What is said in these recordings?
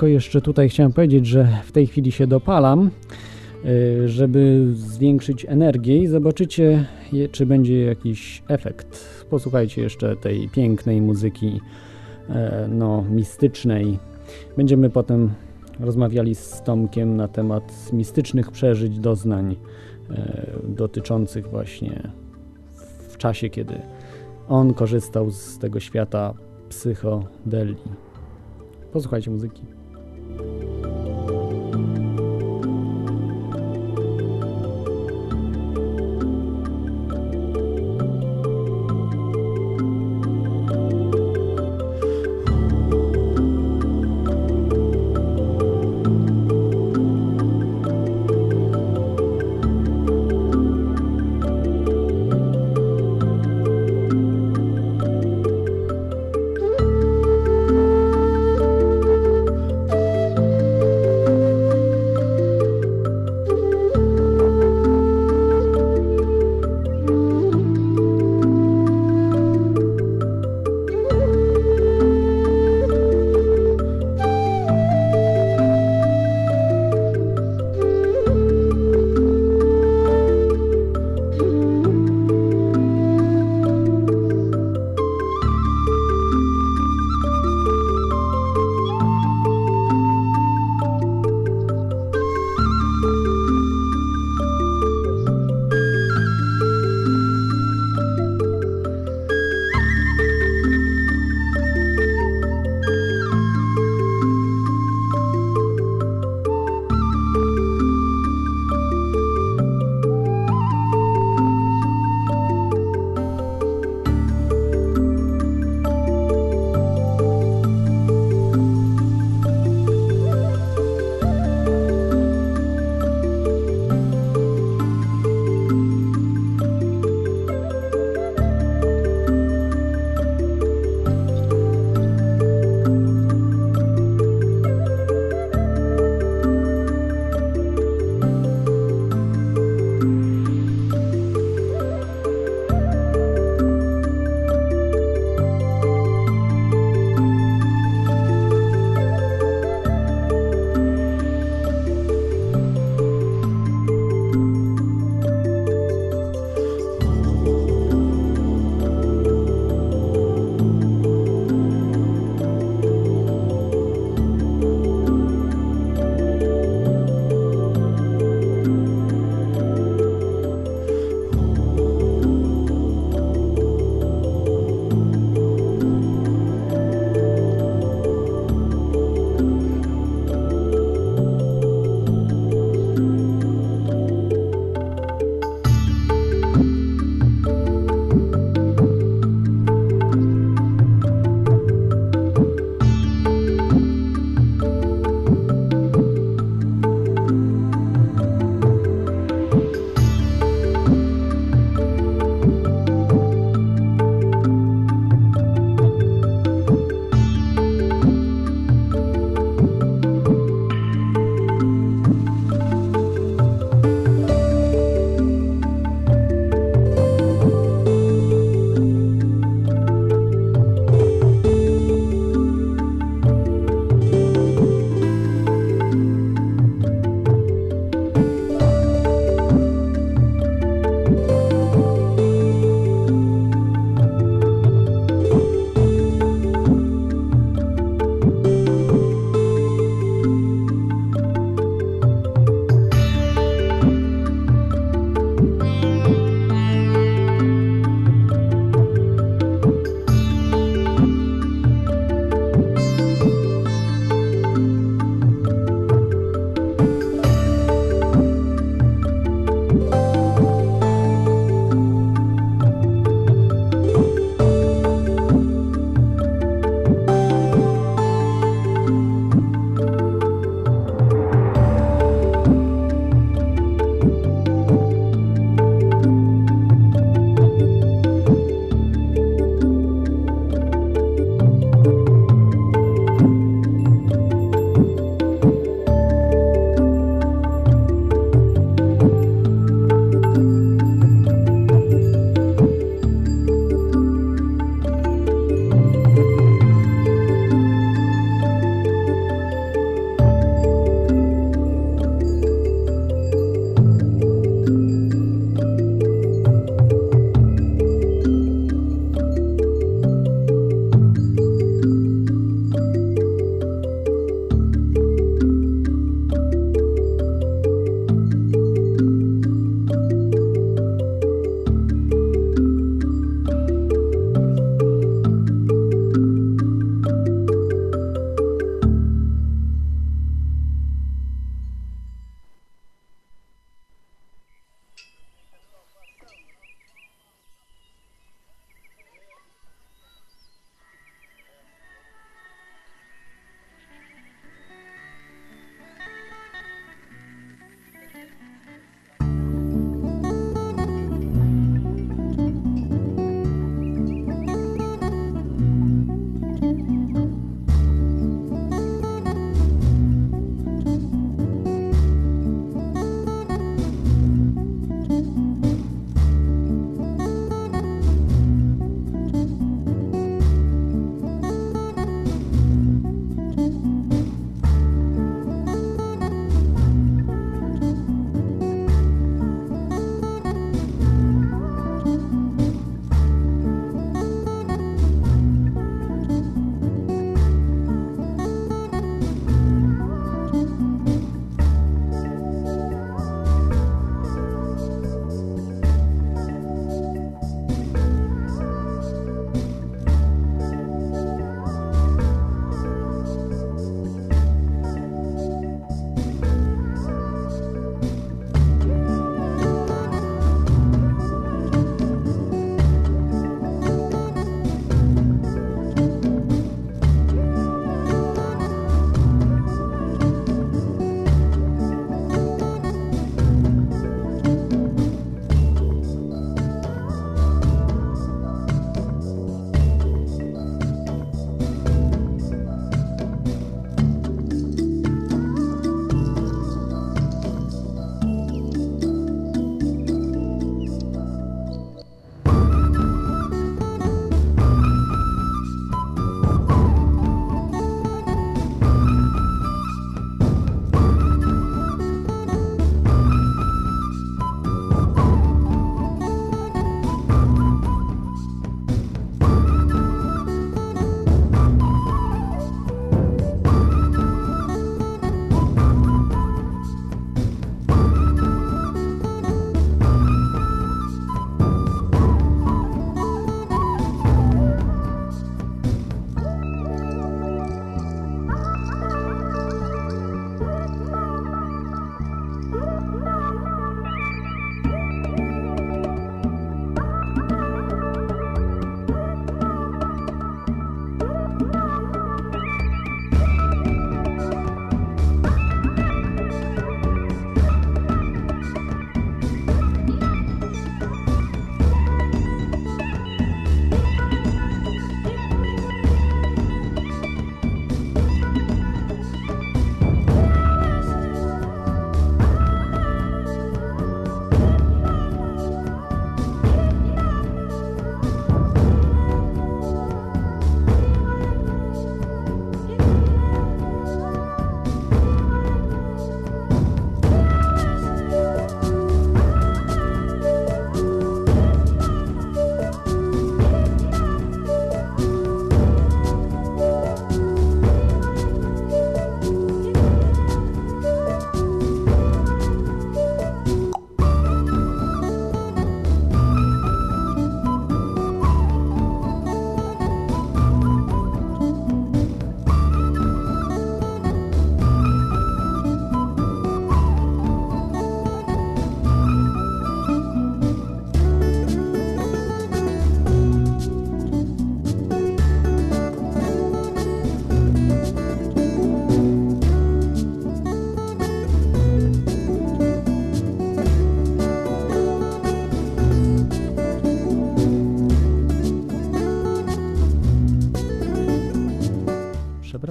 tylko jeszcze tutaj chciałem powiedzieć, że w tej chwili się dopalam, y, żeby zwiększyć energię i zobaczycie, czy będzie jakiś efekt. Posłuchajcie jeszcze tej pięknej muzyki, e, no, mistycznej. Będziemy potem rozmawiali z Tomkiem na temat mistycznych przeżyć, doznań e, dotyczących właśnie w czasie, kiedy on korzystał z tego świata psychodelii. Posłuchajcie muzyki. Thank you.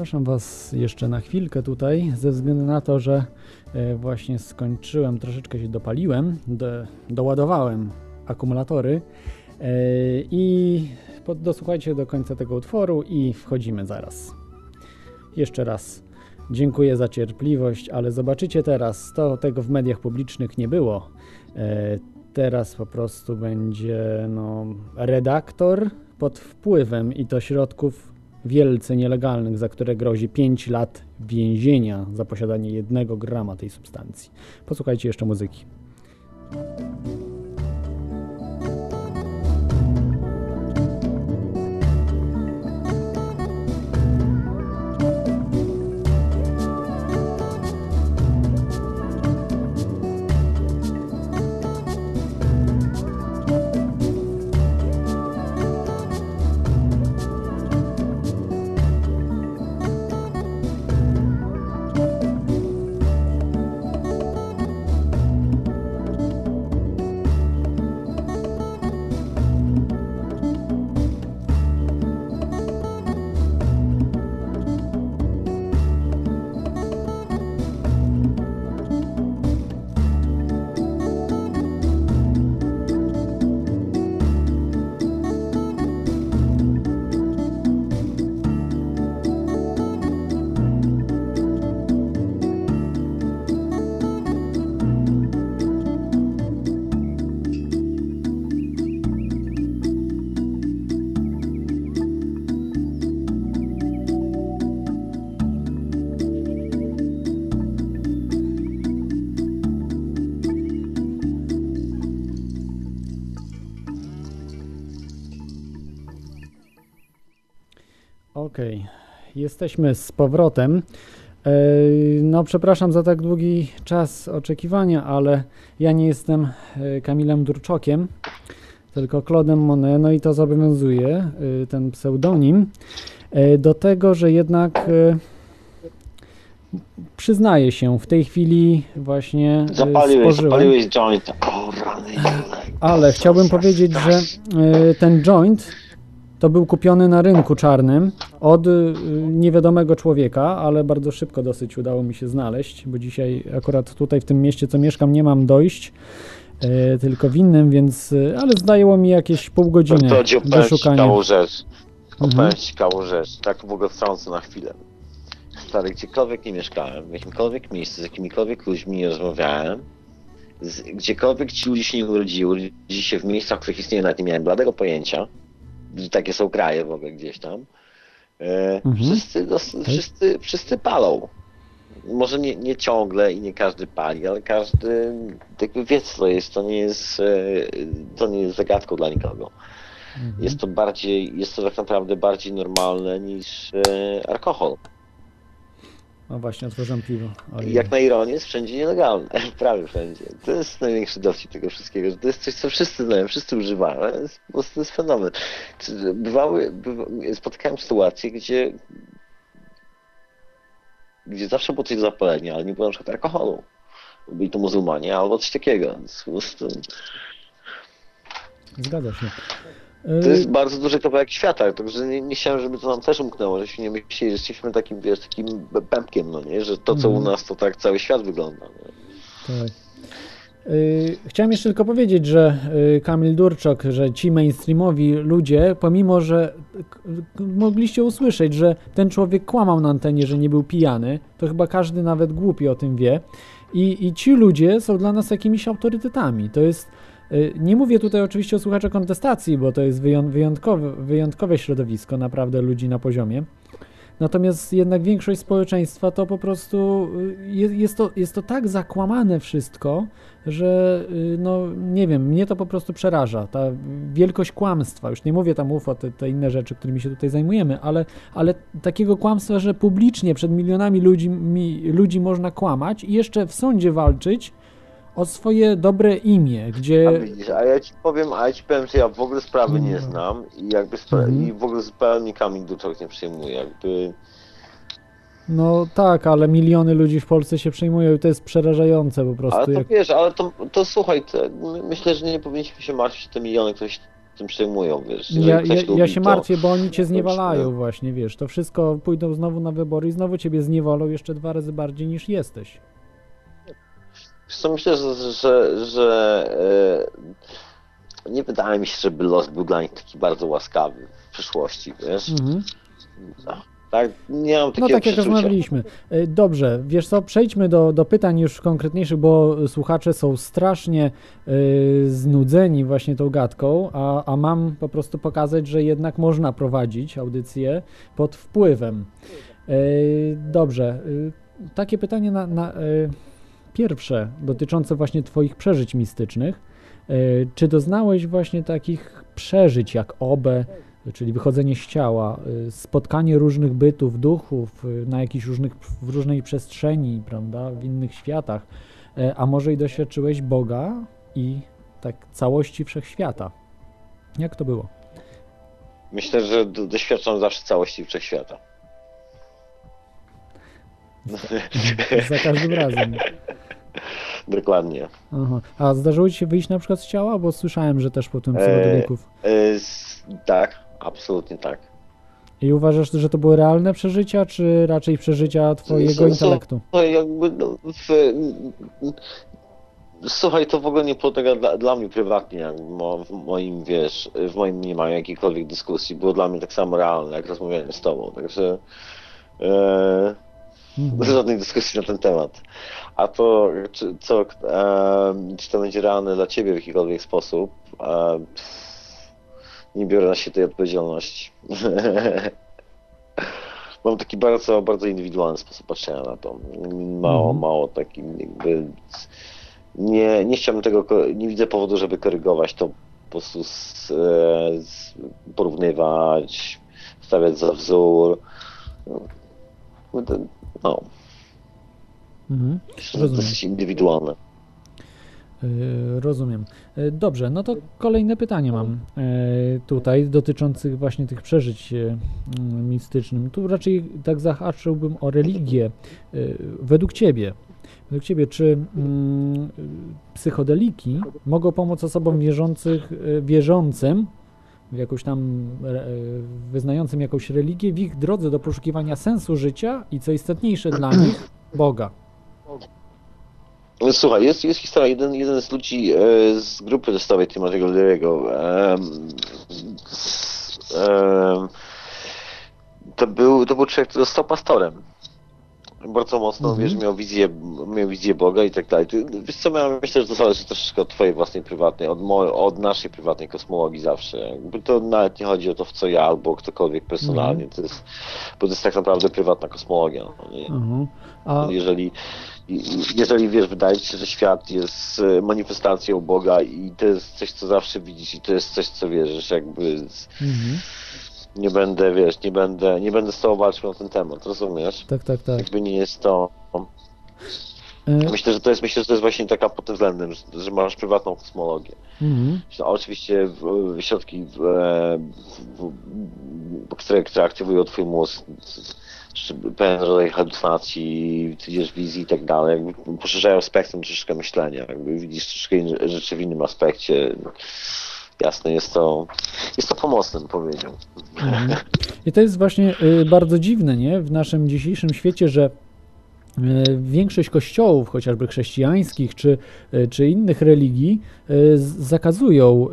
Przepraszam Was jeszcze na chwilkę tutaj, ze względu na to, że e, właśnie skończyłem, troszeczkę się dopaliłem, do, doładowałem akumulatory e, i pod, dosłuchajcie do końca tego utworu i wchodzimy zaraz. Jeszcze raz dziękuję za cierpliwość, ale zobaczycie teraz, to tego w mediach publicznych nie było. E, teraz po prostu będzie no, redaktor pod wpływem i to środków wielce nielegalnych, za które grozi 5 lat więzienia za posiadanie jednego grama tej substancji. Posłuchajcie jeszcze muzyki. Jesteśmy z powrotem. E, no, przepraszam za tak długi czas oczekiwania, ale ja nie jestem e, Kamilem Durczokiem, tylko Claudem Monet, no i to zobowiązuje e, ten pseudonim do tego, że jednak przyznaję się, w tej chwili właśnie zapaliłeś, spożyłem. zapaliłeś joint. O, rany, ale chciałbym powiedzieć, że ten joint to był kupiony na rynku czarnym od y, niewiadomego człowieka, ale bardzo szybko dosyć udało mi się znaleźć, bo dzisiaj akurat tutaj w tym mieście, co mieszkam, nie mam dojść, e, tylko w innym, więc, y, ale zdało mi jakieś pół godziny do szukania. rzecz. Mhm. Opowiem ciekawą rzecz, tak w ogóle wtrącę na chwilę. Stary, gdziekolwiek nie mieszkałem, w jakimkolwiek miejscu, z jakimikolwiek ludźmi nie rozmawiałem, z, gdziekolwiek ci ludzie się nie urodzili, urodzili się w miejscach, w których istnieje, nawet nie miałem bladego pojęcia, takie są kraje w ogóle gdzieś tam. E, Mhm. wszyscy, dos, wszyscy, wszyscy palą. Może nie, nie ciągle i nie każdy pali, ale każdy jakby wie co to jest. To nie jest, e, to nie jest zagadką dla nikogo. Mhm. Jest to bardziej, jest to tak naprawdę bardziej normalne niż e, alkohol. No właśnie, otworzyłem piwo. Ojej. jak na ironię jest wszędzie nielegalne. Prawie wszędzie. To jest największy dowcip tego wszystkiego, że to jest coś, co wszyscy znają, wszyscy używają. ale jest, po prostu to jest fenomen. Bywały, bywa, spotykałem sytuacje, gdzie gdzie zawsze było coś do zapalenia, ale nie było na przykład alkoholu. Byli to muzułmanie albo coś takiego. Więc po prostu Zgadza się. To Y, jest bardzo duży kawałek świata, także nie, nie chciałem, żeby to nam też umknęło, żeśmy nie myśleli, że jesteśmy takim, wiesz, takim pępkiem, no nie, że to co u Mhm. nas, to tak cały świat wygląda. Nie? Tak. Y, Chciałem jeszcze tylko powiedzieć, że y, Kamil Durczok, że ci mainstreamowi ludzie, pomimo że mogliście usłyszeć, że ten człowiek kłamał na antenie, że nie był pijany, to chyba każdy nawet głupi o tym wie. I, i ci ludzie są dla nas jakimiś autorytetami. To jest. Y, Nie mówię tutaj oczywiście o słuchaczach kontestacji, bo to jest wyją- wyjątkowe, wyjątkowe środowisko, naprawdę ludzi na poziomie. Natomiast jednak większość społeczeństwa to po prostu y, jest, jest, to, jest to tak zakłamane wszystko, że y, no nie wiem, mnie to po prostu przeraża. Ta wielkość kłamstwa, już nie mówię tam UFO, te, te inne rzeczy, którymi się tutaj zajmujemy, ale, ale takiego kłamstwa, że publicznie przed milionami ludzi, mi, ludzi można kłamać i jeszcze w sądzie walczyć o swoje dobre imię, gdzie... A widzisz, a ja ci powiem, a ja ci powiem, że ja w ogóle sprawy nie Mhm. znam i jakby spra- Mhm. i w ogóle zupełnie Kamil Duczok nie przyjmuje, jakby No tak, ale miliony ludzi w Polsce się przejmują i to jest przerażające po prostu. ale to jak... wiesz, ale to, to słuchaj, to, my- myślę, że nie powinniśmy się martwić o te miliony, się tym przejmują, wiesz. Ja, ktoś ja, lubi, ja się martwię, bo oni cię to zniewalają właśnie, wiesz, to wszystko pójdą znowu na wybory i znowu ciebie zniewolą jeszcze dwa razy bardziej niż jesteś. Wiesz co, myślę, że, że, że e, nie wydaje mi się, żeby los był dla nich taki bardzo łaskawy w przyszłości, wiesz. Mhm. Tak, nie mam No takiego tak jak przeczucia. rozmawialiśmy. E, Dobrze, wiesz co, przejdźmy do, do pytań już konkretniejszych, bo słuchacze są strasznie y, znudzeni właśnie tą gadką, a, a mam po prostu pokazać, że jednak można prowadzić audycję pod wpływem. E, dobrze, y, takie pytanie na, na y, pierwsze dotyczące właśnie Twoich przeżyć mistycznych. Y, Czy doznałeś właśnie takich przeżyć jak obę, czyli wychodzenie z ciała, y, spotkanie różnych bytów, duchów y, na jakichś różnych, w różnej przestrzeni, prawda, w innych światach, E, a może i doświadczyłeś Boga i tak całości wszechświata. Jak to było? Myślę, że do, doświadczam zawsze całości wszechświata. Za każdym razem. Dokładnie. Aha. A zdarzyło ci się wyjść na przykład z ciała? Bo słyszałem, że też potem psychodelików. E, s- tak, absolutnie tak. I uważasz, że to były realne przeżycia, czy raczej przeżycia twojego intelektu? To jakby no, w, Słuchaj, to w ogóle nie podlega dla, dla mnie prywatnie, jakby w moim, wiesz, w moim mniemaniu jakiejkolwiek dyskusji. Było dla mnie tak samo realne, jak rozmawianie z tobą, także e, Mhm. żadnej dyskusji na ten temat. A to, czy, co, e, czy to będzie realne dla ciebie w jakikolwiek sposób, e, nie biorę na siebie tej odpowiedzialności. Mam taki bardzo, bardzo indywidualny sposób patrzenia na to. Mało, Mhm. mało taki jakby... Nie, nie chciałbym tego, nie widzę powodu, żeby korygować to, po prostu z, e, z, porównywać, stawiać za wzór. No, to- Mhm. Rozumiem. dosyć indywidualne. Yy, Rozumiem. Yy, Dobrze, no to kolejne pytanie mam yy, tutaj dotyczących właśnie tych przeżyć mm, mistycznych. Tu raczej tak zahaczyłbym o religię. Według Ciebie, według Ciebie, czy mm, psychodeliki mogą pomóc osobom wierzących, wierzącym jakąś tam yy, wyznającym jakąś religię w ich drodze do poszukiwania sensu życia i co istotniejsze dla nich, Boga? Słuchaj, jest, jest historia, jeden, jeden z ludzi e, z grupy testowej Timothy'ego Leary'ego to, był, to był człowiek, który został pastorem. Bardzo mocno, Mhm. wiesz, miał wizję, miał wizję Boga i tak dalej. Wiesz co, ja myślę, że to zależy troszeczkę od twojej własnej prywatnej, od, od naszej prywatnej kosmologii zawsze. Jakby to nawet nie chodzi o to, w co ja albo ktokolwiek personalnie, to jest, bo to jest tak naprawdę prywatna kosmologia. no nie? Mhm. A, Jeżeli, i- jeżeli wiesz, wydaje ci się, że świat jest e, manifestacją Boga i to jest coś, co zawsze widzisz i to jest coś, co wierzysz, jakby z- mhm. Nie będę, wiesz, nie będę, nie będę z tobą walczył na ten temat, rozumiesz? Tak, tak, tak. Jakby nie jest to... E, Myślę, że to jest, myślę, że to jest właśnie taka pod tym względem, że, że masz prywatną kosmologię. mhm. Oczywiście w, w środki, w, e, w, w, które, które aktywują twój mózg, pewien rodzaj halucynacji, tudzież wizji i tak dalej, jakby poszerzają spektrum troszeczkę myślenia, jakby widzisz troszeczkę inne rzeczy w innym aspekcie. Jasne, jest to, jest to pomocne, powiedział. Mhm. I to jest właśnie y, bardzo dziwne, nie? W naszym dzisiejszym świecie, że y, większość kościołów, chociażby chrześcijańskich czy, y, czy innych religii, zakazują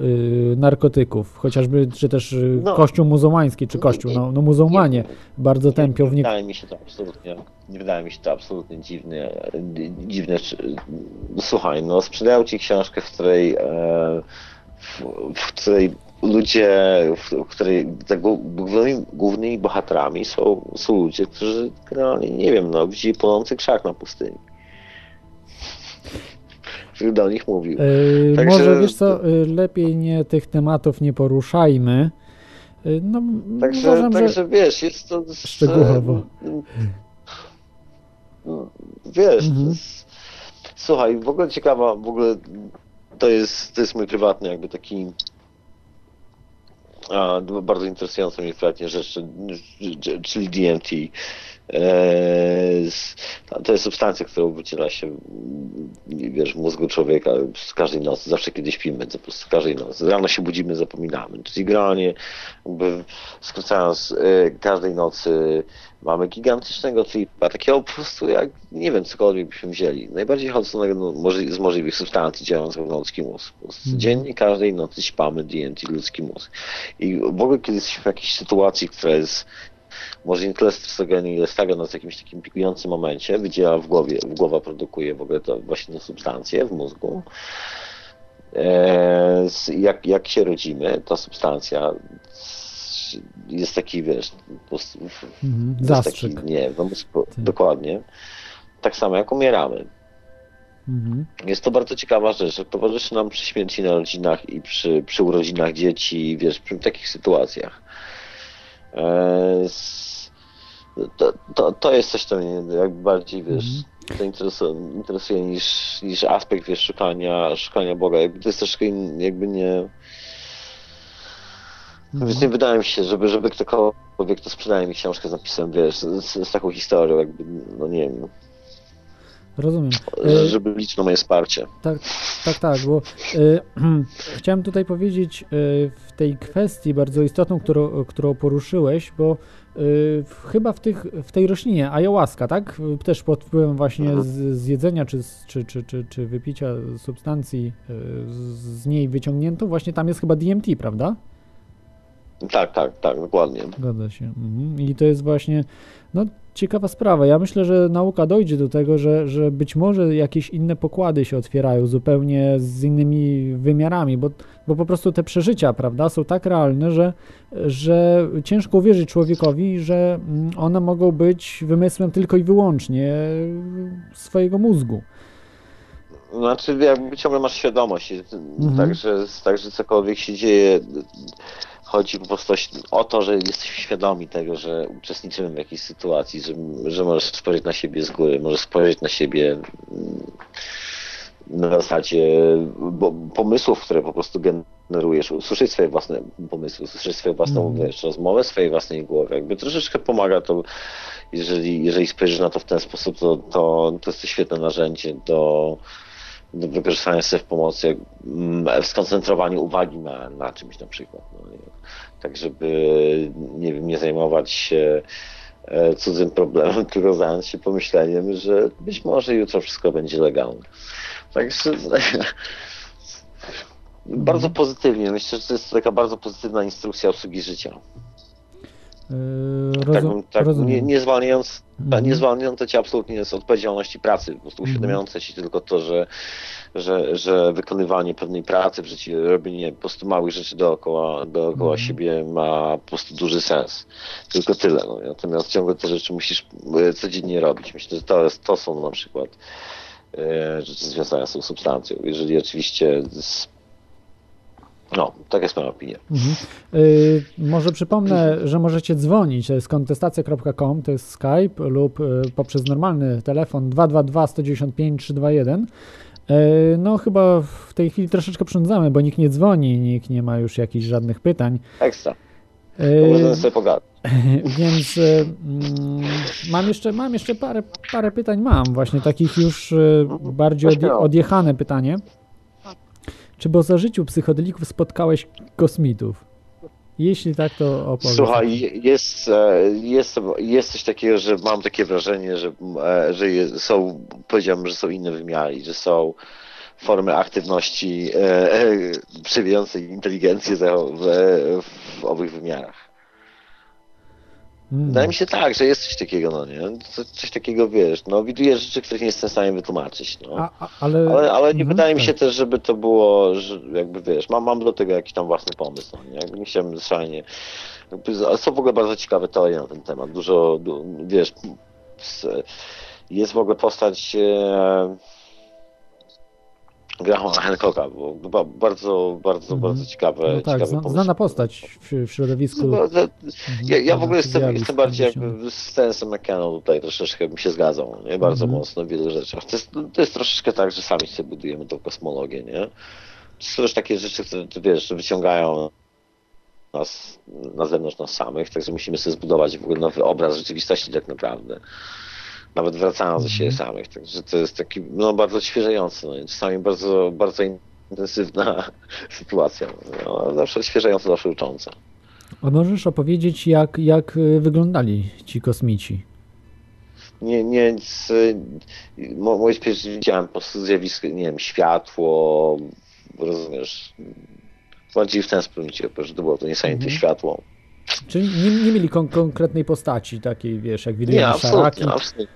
narkotyków, chociażby, czy też No. kościół muzułmański, czy kościół, no, no muzułmanie bardzo tępią w nie nie... wydaje mi się to absolutnie, nie wydaje mi się to absolutnie dziwne, dziwne. Słuchaj, no sprzedają ci książkę, w której, e, w, której ludzie, w, której tak, głó- głównymi, głównymi bohaterami są, są ludzie, którzy generalnie, nie wiem, no, widzieli płonący krzak na pustyni. Który do nich mówił. Y, Także- Może, wiesz co, y, lepiej nie tych tematów nie poruszajmy. Y, No, Także, uważam, że... także wiesz, jest to. Szczegółowo. No, Wiesz, Mhm. jest, słuchaj, w ogóle ciekawa, w ogóle to jest, to jest mój prywatny jakby taki a, bardzo interesująca mnie prywatnie rzecz, czyli DMT. Eee, to jest substancja, którą wyciera się wiesz, w mózgu człowieka z każdej nocy, zawsze kiedy śpimy, po prostu każdej nocy. Rano się budzimy, zapominamy. Czyli generalnie, jakby skrócając, e, każdej nocy mamy gigantycznego tripa, takiego po prostu jak, nie wiem, cokolwiek byśmy wzięli. Najbardziej chodzącego no, z możliwych substancji działających na ludzki mózg. Mhm. Codziennie, każdej nocy śpamy DMT ludzki mózg. I w ogóle kiedy jesteśmy w jakiejś sytuacji, która jest może stresogenu, ile stawia nas w jakimś takim pikującym momencie, wydziela w głowie, w głowa produkuje w ogóle to właśnie te substancje w mózgu. E, jak, jak się rodzimy, ta substancja jest taki, wiesz, Mhm. jest Zastrzyk. taki, nie, no, Tak. dokładnie. Tak samo jak umieramy. Mhm. Jest to bardzo ciekawa rzecz, że towarzyszy nam przy śmierci na rodzinach i przy, przy urodzinach dzieci, wiesz, przy takich sytuacjach. E, to, to, to jest coś, co mnie jakby bardziej, wiesz, to interesuje, interesuje niż, niż aspekt, wiesz, szukania, szukania Boga. Jakby to jest troszkę in, jakby nie... Więc nie wydaje mi się, żeby, żeby ktokolwiek, kto sprzedaje mi książkę z napisem, wiesz, z, z taką historią, jakby, no nie wiem, Rozumiem. E, żeby liczyć na moje wsparcie. Tak, tak, tak, bo e, chciałem tutaj powiedzieć e, w tej kwestii bardzo istotną, którą, którą poruszyłeś, bo e, chyba w, tych, w tej roślinie ayahuasca, tak? Też pod wpływem właśnie Mhm. z, z jedzenia czy, czy, czy, czy, czy wypicia substancji e, z, z niej wyciągnięto, właśnie tam jest chyba DMT, prawda? Tak, tak, tak, dokładnie. Zgadza się. Mhm. I to jest właśnie no, ciekawa sprawa. Ja myślę, że nauka dojdzie do tego, że, że być może jakieś inne pokłady się otwierają zupełnie z innymi wymiarami, bo, bo po prostu te przeżycia, prawda, są tak realne, że, że ciężko uwierzyć człowiekowi, że mm, one mogą być wymysłem tylko i wyłącznie swojego mózgu. Znaczy, jakby ciągle masz świadomość, Mhm. także, także cokolwiek się dzieje, chodzi po prostu o to, że jesteśmy świadomi tego, że uczestniczymy w jakiejś sytuacji, że, że możesz spojrzeć na siebie z góry, możesz spojrzeć na siebie mm, na zasadzie bo, pomysłów, które po prostu generujesz, usłyszeć swoje własne pomysły, usłyszeć swoją własną Mhm. wiesz, rozmowę w swojej własnej głowie. Jakby troszeczkę pomaga to, jeżeli, jeżeli spojrzysz na to w ten sposób, to, to, to jest to świetne narzędzie do wykorzystania sobie w pomocy, mm, w skoncentrowaniu uwagi na, na czymś na przykład. No, tak, żeby nie wiem, nie zajmować się e, cudzym problemem, tylko zająć się pomyśleniem, że być może jutro wszystko będzie legalne. Także bardzo pozytywnie. Myślę, że to jest taka bardzo pozytywna instrukcja obsługi życia. Yy, Tak, rozum- tak nie, rozumiem. nie zwalniając, Mhm. nie zwalniające cię absolutnie z odpowiedzialności pracy, po prostu Mhm. uświadamiające ci tylko to, że, że, że wykonywanie pewnej pracy w życiu, robienie po prostu małych rzeczy dookoła, dookoła Mhm. siebie ma po prostu duży sens. Tylko tyle. No. Natomiast ciągle te rzeczy musisz e, codziennie robić. Myślę, że to, jest, to są na przykład e, rzeczy związane z tą substancją. Jeżeli oczywiście z, no, tak jest moja opinia. Mhm. Y, może przypomnę, że możecie dzwonić, to jest kontestacja.com, to jest Skype lub y, poprzez normalny telefon 222 195 321. Y, No chyba w tej chwili troszeczkę przędzamy, bo nikt nie dzwoni, nikt nie ma już jakichś żadnych pytań. Ekstra. Y, możemy sobie pogadać. Więc y, mm, mam jeszcze, mam jeszcze parę, parę pytań, mam właśnie takich już y, bardziej odjechane pytanie. Czy po zażyciu psychodelików spotkałeś kosmitów? Jeśli tak, to opowiedz. Słuchaj, jest, e, jest, jest coś takiego, że mam takie wrażenie, że, e, że są, powiedziałbym, że są inne wymiary, że są formy aktywności e, e, przewijającej inteligencję w, w owych wymiarach. Mm. Wydaje mi się tak, że jest coś takiego, no nie? Co- Coś takiego, wiesz, no widuję rzeczy, których nie jestem w stanie wytłumaczyć, no. A, a, ale, Ale, ale nie Mhm, wydaje mi tak. się też, żeby to było, że jakby wiesz, mam, mam do tego jakiś tam własny pomysł. No, nie? Jakby nie chciałem szalenie. Ale są w ogóle bardzo ciekawe teorie na ten temat. Dużo, du, wiesz, jest w ogóle postać e, Grahama Hancocka, bo ba- bardzo, bardzo, Mhm. bardzo ciekawe, No tak, ciekawe zna, znana postać w, w środowisku. No, to- ja, ja w ogóle jestem, zjawisk jestem bardziej jakby z sensem McKenna tutaj troszeczkę bym się zgadzał, nie? Bardzo Mhm. mocno w wielu rzeczach. To jest, to jest troszeczkę tak, że sami sobie budujemy tą kosmologię, nie? To są też takie rzeczy, które, wiesz, wyciągają nas, na zewnątrz nas samych, także musimy sobie zbudować w ogóle nowy obraz rzeczywistości tak naprawdę. Nawet wracając do siebie samych. Także to jest taki no, bardzo świeżający, no, czasami bardzo, bardzo intensywna sytuacja. No, zawsze świeżająca, zawsze ucząca. A możesz opowiedzieć, jak, jak y, wyglądali ci kosmici? Nie, nie, moje pierwsze widziałem po prostu zjawisko, nie wiem, światło, rozumiesz, bardziej w ten sposób że to było to niesamowite mhm. światło. Czyli nie, nie mieli kon konkretnej postaci takiej, wiesz, jak nie, szaraki, absolutnie,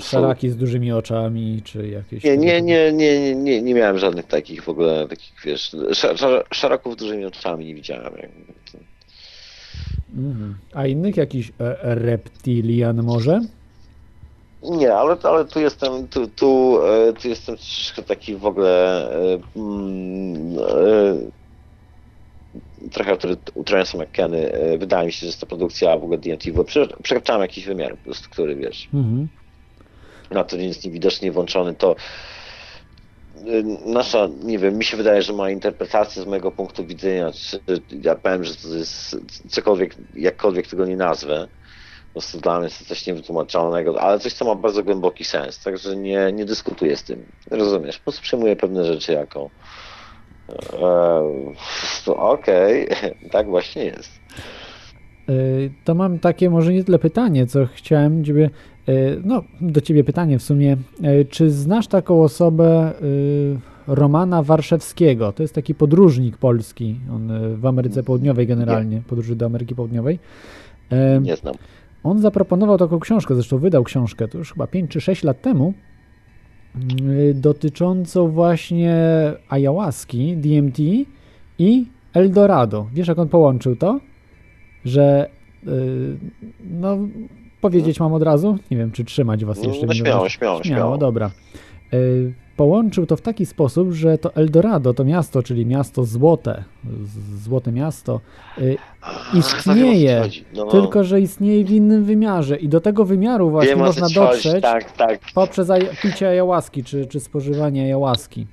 szaraki z dużymi oczami, czy jakieś... Nie, nie, nie, nie, nie, nie miałem żadnych takich w ogóle, takich, wiesz, szar szaraków z dużymi oczami nie widziałem. Mhm. A innych jakichś e, reptilian może? Nie, ale, ale tu jestem, tu, tu, e, tu jestem troszkę taki w ogóle e, mm, trochę utrącam jak Kenny. Wydaje mi się, że jest to produkcja w ogóle DMT, bo przekraczałem jakiś wymiar po prostu, który wiesz. Mhm. Na to jest niewidocznie włączony, to nasza, nie wiem, mi się wydaje, że ma interpretację z mojego punktu widzenia, czy ja powiem, że to jest cokolwiek, jakkolwiek tego nie nazwę, po prostu dla mnie jest to coś niewytłumaczalnego, ale coś, co ma bardzo głęboki sens, także nie, nie dyskutuję z tym. Rozumiesz? Po prostu przyjmuję pewne rzeczy jako e, okej, okay. tak właśnie jest. E, to mam takie może nie tyle pytanie, co chciałem ciebie, e, no do ciebie pytanie w sumie. Czy znasz taką osobę Romana Warszewskiego? To jest taki podróżnik polski, on w Ameryce Południowej generalnie, nie. podróży do Ameryki Południowej. Nie znam. On zaproponował taką książkę, zresztą wydał książkę, to już chyba 5 czy 6 lat temu, dotyczącą właśnie ayahuaski, DMT i Eldorado. Wiesz, jak on połączył to? Że y, no, powiedzieć mam od razu? Nie wiem, czy trzymać was jeszcze. No, śmiało, śmiało, śmiało. dobra. Y, połączył to w taki sposób, że to Eldorado, to miasto, czyli miasto złote, złote miasto, y, istnieje, no. tylko że istnieje w innym wymiarze i do tego wymiaru właśnie Wiem, można dotrzeć tak, tak. poprzez picie ayahuaski czy, czy spożywanie ayahuaski.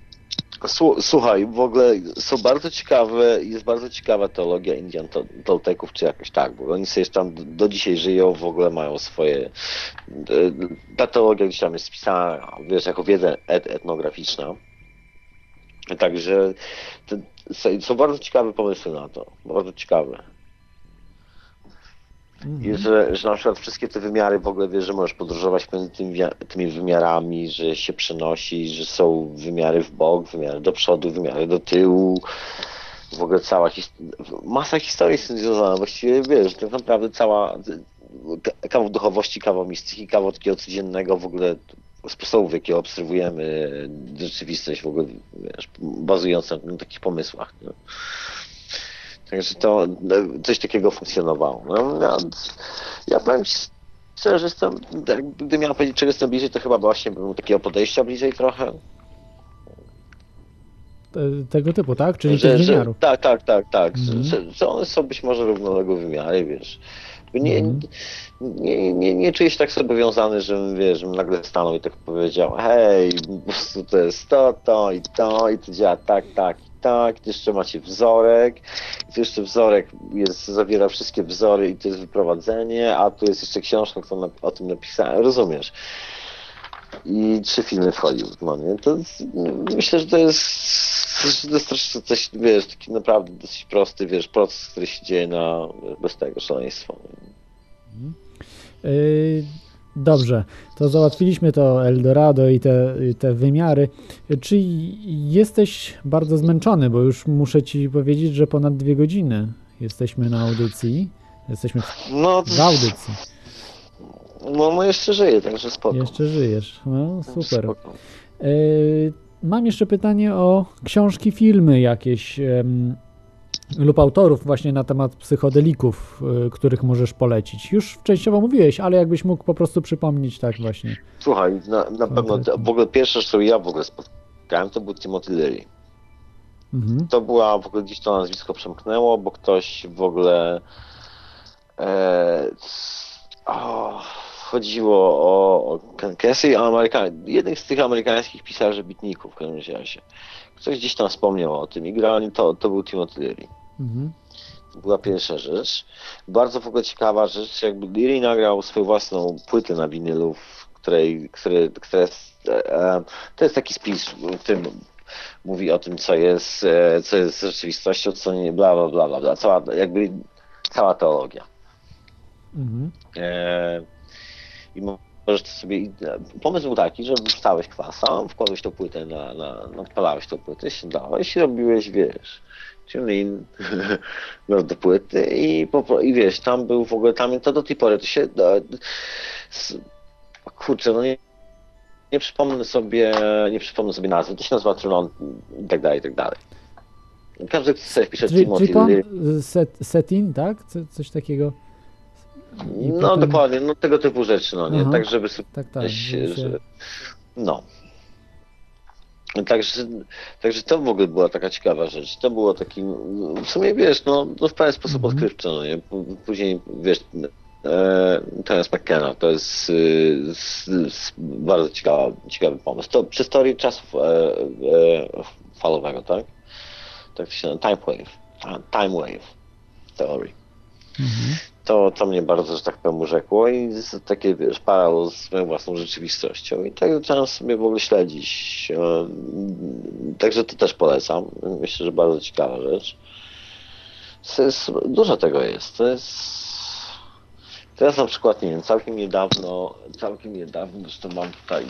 Słuchaj, w ogóle są bardzo ciekawe, jest bardzo ciekawa teologia Indian Tolteków, czy jakoś tak, bo oni sobie tam do dzisiaj żyją, w ogóle mają swoje, ta teologia gdzieś tam jest spisana, wiesz, jako wiedza et etnograficzna. Także są bardzo ciekawe pomysły na to, bardzo ciekawe. Mhm. I że, że na przykład wszystkie te wymiary w ogóle wiesz, że możesz podróżować między tymi, tymi wymiarami, że się przenosi, że są wymiary w bok, wymiary do przodu, wymiary do tyłu. W ogóle cała his masa historii jest związana. Właściwie wiesz, tak naprawdę cała kawał duchowości, kawał mistyki, kawał takiego codziennego w ogóle sposobu, w jaki obserwujemy rzeczywistość w ogóle, wiesz, bazując na, takich pomysłach. Nie? Także to no, coś takiego funkcjonowało. No, ja, ja powiem szczerze, jestem, gdybym miał powiedzieć, czego jestem bliżej, to chyba właśnie bym takiego podejścia bliżej trochę. Tego typu, tak? Czyli że, wymiaru. Że, tak, tak, tak, tak. Mhm. Że, że one są być może równoległego wymiary, wiesz. Nie, mhm. nie, nie, nie czuję się tak zobowiązany, żebym, wiesz, żebym nagle stanął i tak powiedział, hej, po prostu to jest to, to i to i to działa tak, tak tak, jeszcze macie wzorek, i tu jeszcze wzorek jest, zawiera wszystkie wzory i to jest wyprowadzenie, a tu jest jeszcze książka, którą o tym napisałem, rozumiesz? I trzy filmy wchodził no nie? To myślę, że to jest, to jest troszeczkę coś, wiesz, taki naprawdę dosyć prosty, wiesz, proces, który się dzieje na, bez tego szaleństwa. Mhm. Yy, Dobrze, to załatwiliśmy to Eldorado i te, te wymiary. Czy jesteś bardzo zmęczony, bo już muszę ci powiedzieć, że ponad dwie godziny jesteśmy na audycji. Jesteśmy w, no, w audycji. No, no jeszcze żyję, także spoko. Jeszcze żyjesz, no super. Y, mam jeszcze pytanie o książki, filmy jakieś lub autorów właśnie na temat psychodelików, y, których możesz polecić. Już częściowo mówiłeś, ale jakbyś mógł po prostu przypomnieć tak właśnie. Słuchaj, na, na pewno w ogóle pierwsze, co ja w ogóle spotkałem, to był Timothy Leary. Mhm. To była, w ogóle gdzieś to nazwisko przemknęło, bo ktoś w ogóle e, o, chodziło o, o Casey, Amerykan, jednych z tych amerykańskich pisarzy bitników w każdym razie. Ktoś gdzieś tam wspomniał o tym i grał, to, to był Timothy Leary. Mhm. była pierwsza rzecz. Bardzo w ogóle ciekawa rzecz, jakby Liri nagrał swoją własną płytę na winylu, w której, który, która jest, e, to jest taki spis, w którym mówi o tym, co jest, e, co jest rzeczywistością, co nie, bla, bla, bla, bla, bla. Cała, jakby cała teologia. Mhm. E, I możesz sobie. Pomysł był taki, że wrzucałeś kwasa, wkładałeś tą płytę na, na, na odpalałeś tą płytę, siadałeś i robiłeś, wiesz, no, do płyty i, po, i wiesz, tam był w ogóle, tam to do tej pory to się. No, s- kurczę, no nie, nie przypomnę sobie, nie przypomnę sobie nazwy, to się nazywa Tron i tak dalej, i tak dalej. Każdy, wpisze Tri- Timothy y, set, Setin, tak? Co, coś takiego. I no potem- dokładnie, no tego typu rzeczy, no nie, Aha. tak żeby sobie Tak, tak. Że, no. Także, także to w ogóle była taka ciekawa rzecz. To było taki, w sumie wiesz, no, no w pewien sposób Mhm. odkrywcze, no nie? Później, wiesz, e, Terence McKenna, to jest y, bardzo ciekawa, ciekawy pomysł. To przy historii czasów e, e, falowego, tak? Tak to się nazywa, Time Wave. Time Wave Theory Mhm. To, to mnie bardzo, że tak powiem, urzekło i takie, wiesz, z moją własną rzeczywistością. I tak zacząłem sobie w ogóle śledzić. em, Także to też polecam. Myślę, że bardzo ciekawa rzecz. Jest, dużo tego jest. Jest... Teraz na przykład, nie wiem, całkiem niedawno, całkiem niedawno, zresztą mam tutaj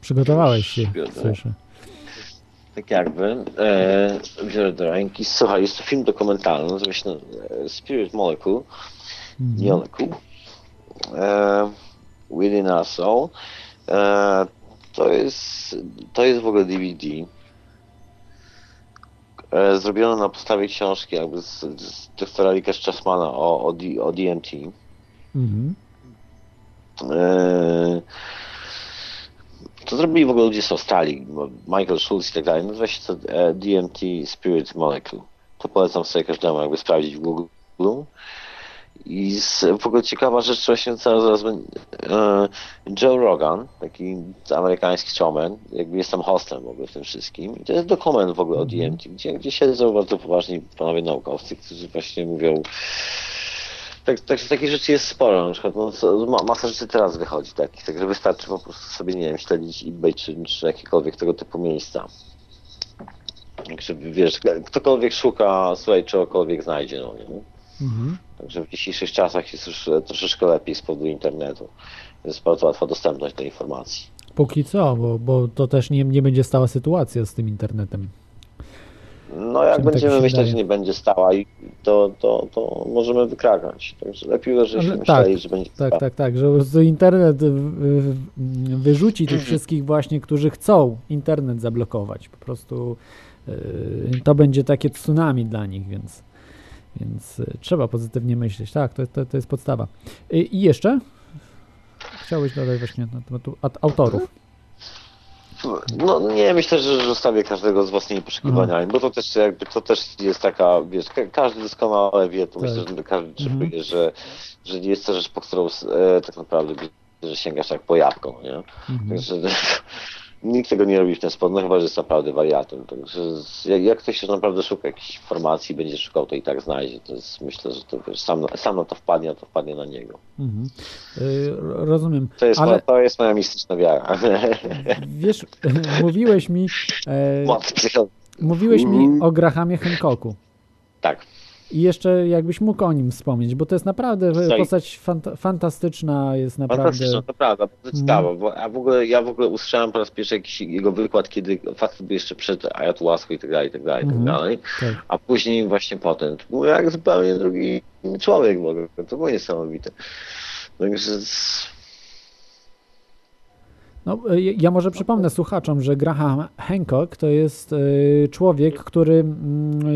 Przygotowałeś się, słyszę. Tak jakby, e, biorę do ręki. Słuchaj, jest to film dokumentalny, nazywa się e, Spirit Molecule. Mhm. Molecule. E, Within Our Soul. E, to jest, to jest w ogóle DVD. E, zrobione na podstawie książki jakby z, z doktora Ricka Chessmana o, o, D, o DMT. Mhm. E, to zrobili w ogóle ludzie z Australii, Michael Schultz i tak dalej. Nazywa się to e, DMT Spirit Molecule. To polecam sobie każdemu jakby sprawdzić w Google. I z, w ogóle ciekawa rzecz właśnie co zaraz. E, Joe Rogan, taki amerykański showman, jakby jest tam hostem w ogóle w tym wszystkim. I to jest dokument w ogóle o DMT, gdzie, gdzie siedzą bardzo poważni panowie naukowcy, którzy właśnie mówią tak, także takich rzeczy jest sporo, na przykład no, masa rzeczy teraz wychodzi takich, także wystarczy po prostu sobie, nie wiem, śledzić eBay czy, czy jakiekolwiek tego typu miejsca. Także wiesz, ktokolwiek szuka, słuchaj, czegokolwiek znajdzie, no nie? Mhm. Także w dzisiejszych czasach jest już e, troszeczkę lepiej z powodu internetu. Jest bardzo łatwa dostępność do informacji. Póki co, bo, bo to też nie, nie będzie stała sytuacja z tym internetem. No jak tak będziemy myśleć, że nie będzie stała, to, to, to możemy wykrakać. Także lepiej, żebyśmy Ale myśleli, tak, że będzie Tak, stała. tak, tak, że po prostu internet wyrzuci tych wszystkich właśnie, którzy chcą internet zablokować. Po prostu y, to będzie takie tsunami dla nich, więc, więc y, trzeba pozytywnie myśleć. Tak, to, to, to jest podstawa. Y, I jeszcze? Chciałeś dodać właśnie na temat aut- autorów. No nie, myślę, że zostawię każdego z własnymi poszukiwaniami, bo to też jakby to też jest taka, wiesz, ka- każdy doskonale wie, to Tak. myślę, że każdy Mhm. czuje, że, że nie jest to rzecz, po którą e, tak naprawdę że sięgasz jak po jabłko, nie? Mhm. Także nikt tego nie robi w ten sposób, no chyba, że jest naprawdę wariatem. Także z- jak, jak ktoś się naprawdę szuka jakichś informacji, będzie szukał, to i tak znajdzie. To jest, myślę, że to wiesz, sam, sam na to wpadnie, a to wpadnie na niego. Mhm. Y, ro- Rozumiem. To jest, Ale moja, to jest moja mistyczna wiara. wiesz, mówiłeś mi, e, Moc mówiłeś mi Mhm. o Grahamie Hancocku. Tak. I jeszcze jakbyś mógł o nim wspomnieć, bo to jest naprawdę Słuchaj. postać fanta- fantastyczna, jest naprawdę... Fantastyczne, to prawda, bardzo Mhm. bo a w ogóle, ja w ogóle usłyszałem po raz pierwszy jakiś jego wykład, kiedy facet był jeszcze przed ayahuaską i tak dalej, i tak dalej, i tak Mhm. dalej, Tak. a później właśnie potem, to był jak zupełnie drugi człowiek w ogóle, to było niesamowite. Także No, y, ja może przypomnę słuchaczom, że Graham Hancock to jest y, człowiek, który mm,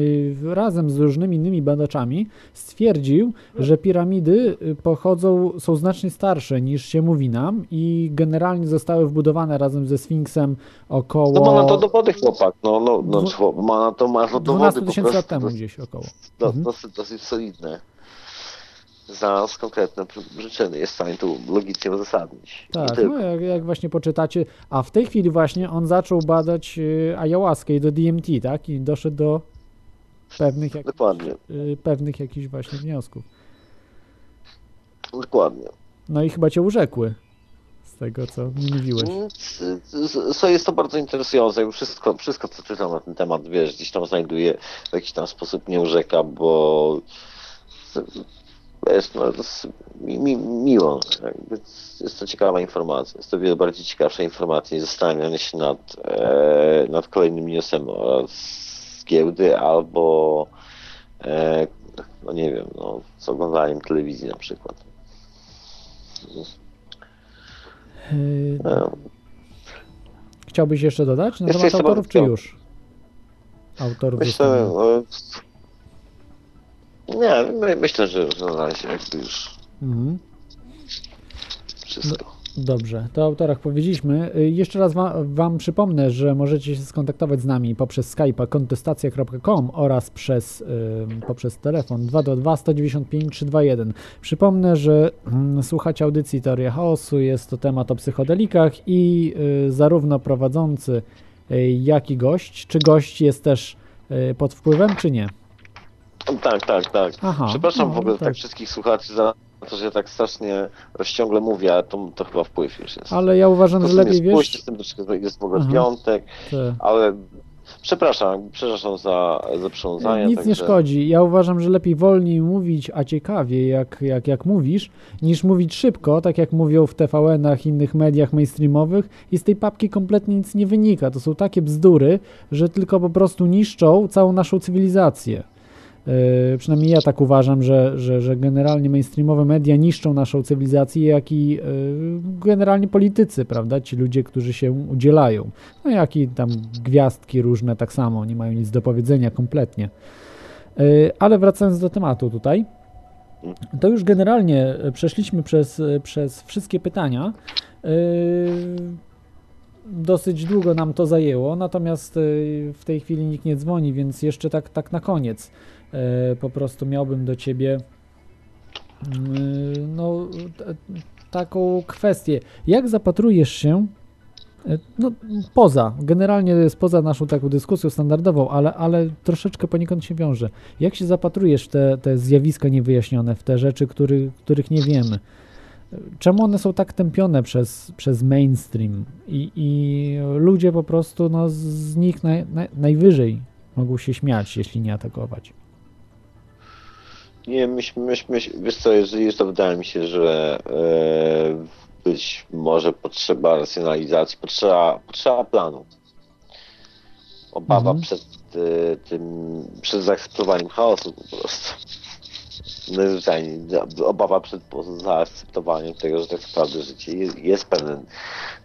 y, razem z różnymi innymi badaczami stwierdził, że piramidy pochodzą, są znacznie starsze niż się mówi nam i generalnie zostały wbudowane razem ze Sfinksem około no ma na to dowody chłopak, no, no, no ma na to, ma na to 12 dowody po tysięcy lat temu gdzieś około. Mhm. dosyć, dosyć solidne. Znalazł konkretne przyczyny, jest w stanie to logicznie uzasadnić. Tak, no jak, jak właśnie poczytacie, a w tej chwili właśnie on zaczął badać y, ayahuaskę i do DMT, tak? I doszedł do pewnych, jak, y, pewnych jakichś właśnie wniosków. dokładnie. No i chyba cię urzekły z tego, co mi mówiłeś. Co jest to bardzo interesujące, wszystko, wszystko co czytam na ten temat, wiesz, gdzieś tam znajduję w jakiś tam sposób nie urzeka, bo wiesz, no to jest mi, mi, miło, jest to ciekawa informacja, jest to wiele bardziej ciekawsza informacja niż zastanawianie się nad, e, nad kolejnym newsem z giełdy albo e, no nie wiem, no, z oglądaniem telewizji na przykład. E, Chciałbyś jeszcze dodać na Jeszcze temat autorów, czy już? Autorów Myślę, nie, my, myślę, że na razie jakby już Mhm. wszystko. Dobrze, to o autorach powiedzieliśmy. Y, Jeszcze raz wam, wam przypomnę, że możecie się skontaktować z nami poprzez Skype'a kontestacja.com oraz przez, y, poprzez telefon 222 195 321. Przypomnę, że mm, słuchacie audycji Teoria Chaosu, jest to temat o psychodelikach i y, zarówno prowadzący, y, jak i gość. Czy gość jest też y, pod wpływem, czy nie? Tak, tak, tak. Aha, Przepraszam no, w ogóle tak. tak. wszystkich słuchaczy za to, że ja tak strasznie rozciągle mówię, ale to, to chyba wpływ już jest. Ale ja uważam, że lepiej wiesz. z tym troszkę jest w ogóle Aha. piątek, Te... ale przepraszam, przepraszam za, za przywiązanie. Nic nie także- szkodzi. Ja uważam, że lepiej wolniej mówić, a ciekawie, jak, jak, jak mówisz, niż mówić szybko, tak jak mówią w TVN-ach, innych mediach mainstreamowych i z tej papki kompletnie nic nie wynika. To są takie bzdury, że tylko po prostu niszczą całą naszą cywilizację. Yy, przynajmniej ja tak uważam, że, że, że generalnie mainstreamowe media niszczą naszą cywilizację, jak i yy, generalnie politycy, prawda? Ci ludzie, którzy się udzielają. No jak i tam gwiazdki różne tak samo, nie mają nic do powiedzenia kompletnie. Yy, Ale wracając do tematu tutaj, to już generalnie e, przeszliśmy przez, e, przez wszystkie pytania. Dosyć długo nam to zajęło, natomiast w tej chwili nikt nie dzwoni, więc jeszcze tak, tak na koniec po prostu miałbym do ciebie yy, no, taką kwestię. Jak zapatrujesz się E, No, poza, generalnie jest poza naszą taką dyskusją standardową, ale, ale troszeczkę poniekąd się wiąże. Jak się zapatrujesz w te, te zjawiska niewyjaśnione, w te rzeczy, który, których nie wiemy? Czemu one są tak tępione przez, przez mainstream i, i ludzie po prostu no, z nich naj, naj, najwyżej mogą się śmiać, jeśli nie atakować? Nie, myśl, myśl, wiesz co, jest to wydaje mi się, że e, być może potrzeba racjonalizacji, potrzeba, potrzeba planu. Obawa Mhm. przed e, tym, przed zaakceptowaniem chaosu po prostu. Najzwyczajniej, obawa przed zaakceptowaniem tego, że tak naprawdę życie jest, jest pewien,